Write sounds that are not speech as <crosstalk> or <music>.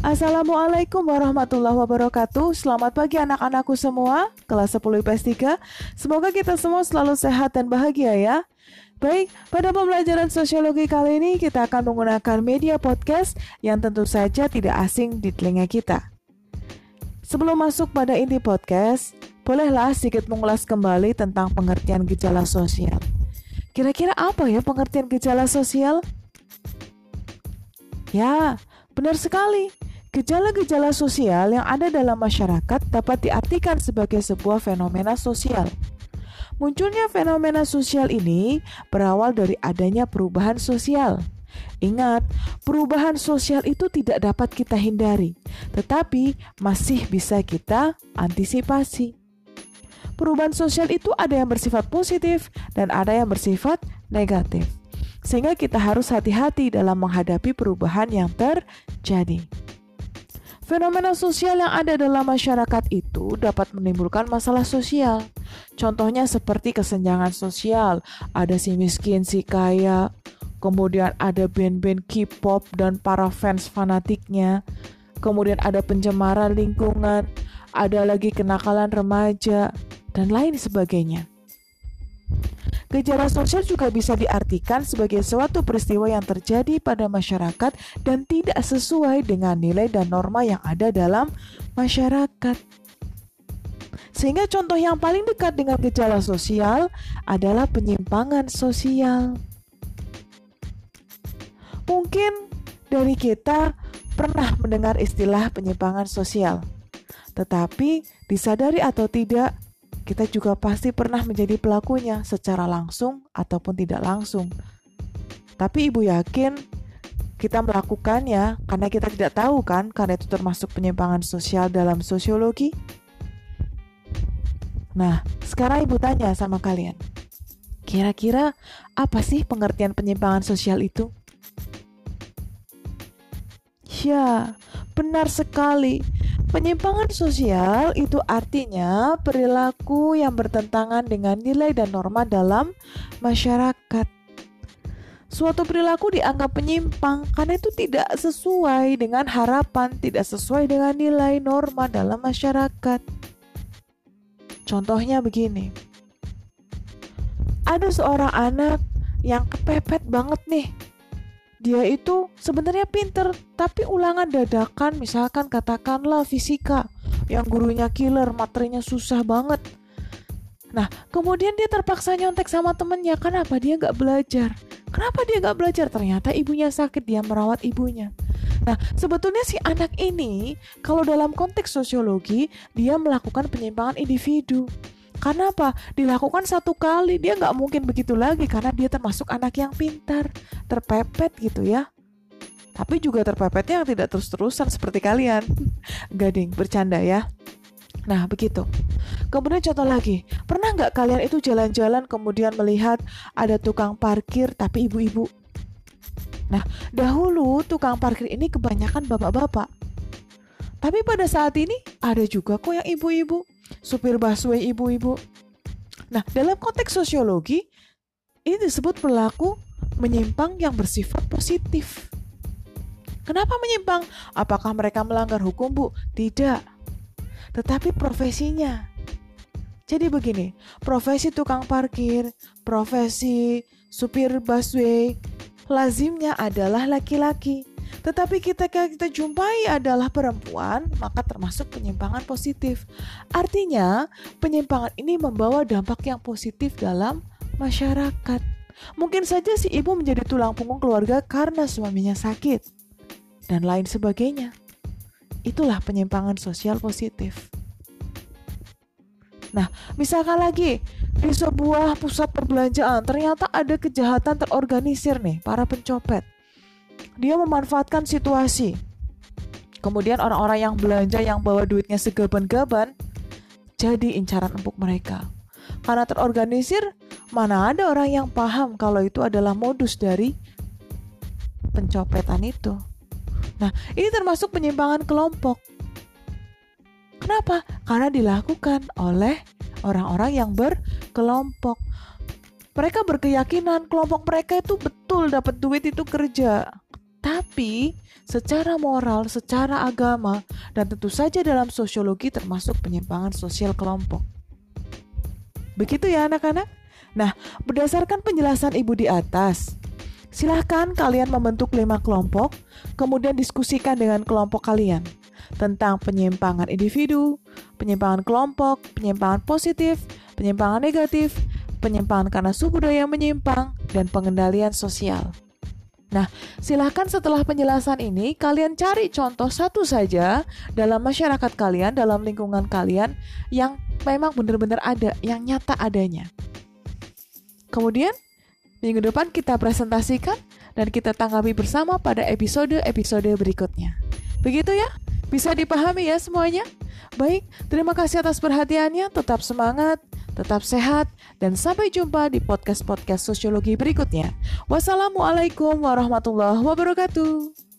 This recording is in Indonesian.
Assalamualaikum warahmatullahi wabarakatuh Selamat pagi anak-anakku semua Kelas 10 IPS 3 Semoga kita semua selalu sehat dan bahagia ya Baik, pada pembelajaran sosiologi kali ini kita akan menggunakan media podcast yang tentu saja tidak asing di telinga kita. Sebelum masuk pada inti podcast, bolehlah sedikit mengulas kembali tentang pengertian gejala sosial. Kira-kira apa ya pengertian gejala sosial? Ya, benar sekali. Gejala-gejala sosial yang ada dalam masyarakat dapat diartikan sebagai sebuah fenomena sosial. Munculnya fenomena sosial ini berawal dari adanya perubahan sosial. Ingat, perubahan sosial itu tidak dapat kita hindari, tetapi masih bisa kita antisipasi. Perubahan sosial itu ada yang bersifat positif dan ada yang bersifat negatif. Sehingga kita harus hati-hati dalam menghadapi perubahan yang terjadi. Fenomena sosial yang ada dalam masyarakat itu dapat menimbulkan masalah sosial. Contohnya seperti kesenjangan sosial, ada si miskin, si kaya, kemudian ada band-band K-pop dan para fans fanatiknya, kemudian ada pencemaran lingkungan, ada lagi kenakalan remaja, dan lain sebagainya. Gejala sosial juga bisa diartikan sebagai suatu peristiwa yang terjadi pada masyarakat dan tidak sesuai dengan nilai dan norma yang ada dalam masyarakat. Sehingga contoh yang paling dekat dengan gejala sosial adalah penyimpangan sosial. Mungkin dari kita pernah mendengar istilah penyimpangan sosial. Tetapi disadari atau tidak, kita juga pasti pernah menjadi pelakunya secara langsung ataupun tidak langsung. Tapi ibu yakin kita melakukannya karena kita tidak tahu kan, karena itu termasuk penyimpangan sosial dalam sosiologi. Nah, sekarang ibu tanya sama kalian. Kira-kira apa sih pengertian penyimpangan sosial itu? Ya, benar sekali. Penyimpangan sosial itu artinya perilaku yang bertentangan dengan nilai dan norma dalam masyarakat. Suatu perilaku dianggap penyimpang karena itu tidak sesuai dengan harapan, tidak sesuai dengan nilai norma dalam masyarakat. Contohnya begini. Ada seorang anak yang kepepet banget nih dia itu sebenarnya pinter tapi ulangan dadakan misalkan katakanlah fisika yang gurunya killer materinya susah banget. Nah kemudian dia terpaksa nyontek sama temennya kenapa dia nggak belajar. Kenapa dia nggak belajar? Ternyata ibunya sakit dia merawat ibunya. Nah, sebetulnya si anak ini, kalau dalam konteks sosiologi, dia melakukan penyimpangan individu. Karena apa? Dilakukan satu kali, dia nggak mungkin begitu lagi karena dia termasuk anak yang pintar, terpepet gitu ya. Tapi juga terpepetnya yang tidak terus-terusan seperti kalian. <laughs> Gading, bercanda ya. Nah, begitu. Kemudian contoh lagi, pernah nggak kalian itu jalan-jalan kemudian melihat ada tukang parkir tapi ibu-ibu? Nah, dahulu tukang parkir ini kebanyakan bapak-bapak. Tapi pada saat ini ada juga kok yang ibu-ibu supir busway ibu-ibu. Nah, dalam konteks sosiologi, ini disebut perilaku menyimpang yang bersifat positif. Kenapa menyimpang? Apakah mereka melanggar hukum, Bu? Tidak. Tetapi profesinya. Jadi begini, profesi tukang parkir, profesi supir busway, lazimnya adalah laki-laki. Tetapi kita kita jumpai adalah perempuan, maka termasuk penyimpangan positif. Artinya, penyimpangan ini membawa dampak yang positif dalam masyarakat. Mungkin saja si ibu menjadi tulang punggung keluarga karena suaminya sakit dan lain sebagainya. Itulah penyimpangan sosial positif. Nah, misalkan lagi di sebuah pusat perbelanjaan ternyata ada kejahatan terorganisir nih, para pencopet dia memanfaatkan situasi. Kemudian orang-orang yang belanja yang bawa duitnya segaban-gaban jadi incaran empuk mereka. Karena terorganisir, mana ada orang yang paham kalau itu adalah modus dari pencopetan itu. Nah, ini termasuk penyimpangan kelompok. Kenapa? Karena dilakukan oleh orang-orang yang berkelompok. Mereka berkeyakinan kelompok mereka itu betul dapat duit itu kerja. Tapi secara moral, secara agama, dan tentu saja dalam sosiologi termasuk penyimpangan sosial kelompok. Begitu ya anak-anak? Nah, berdasarkan penjelasan ibu di atas, silahkan kalian membentuk lima kelompok, kemudian diskusikan dengan kelompok kalian tentang penyimpangan individu, penyimpangan kelompok, penyimpangan positif, penyimpangan negatif, penyimpangan karena suku budaya menyimpang, dan pengendalian sosial. Nah, silahkan setelah penjelasan ini, kalian cari contoh satu saja dalam masyarakat kalian, dalam lingkungan kalian yang memang benar-benar ada, yang nyata adanya. Kemudian, minggu depan kita presentasikan dan kita tanggapi bersama pada episode-episode berikutnya. Begitu ya? Bisa dipahami ya semuanya? Baik, terima kasih atas perhatiannya. Tetap semangat, tetap sehat, dan sampai jumpa di podcast-podcast sosiologi berikutnya. Wassalamualaikum warahmatullahi wabarakatuh.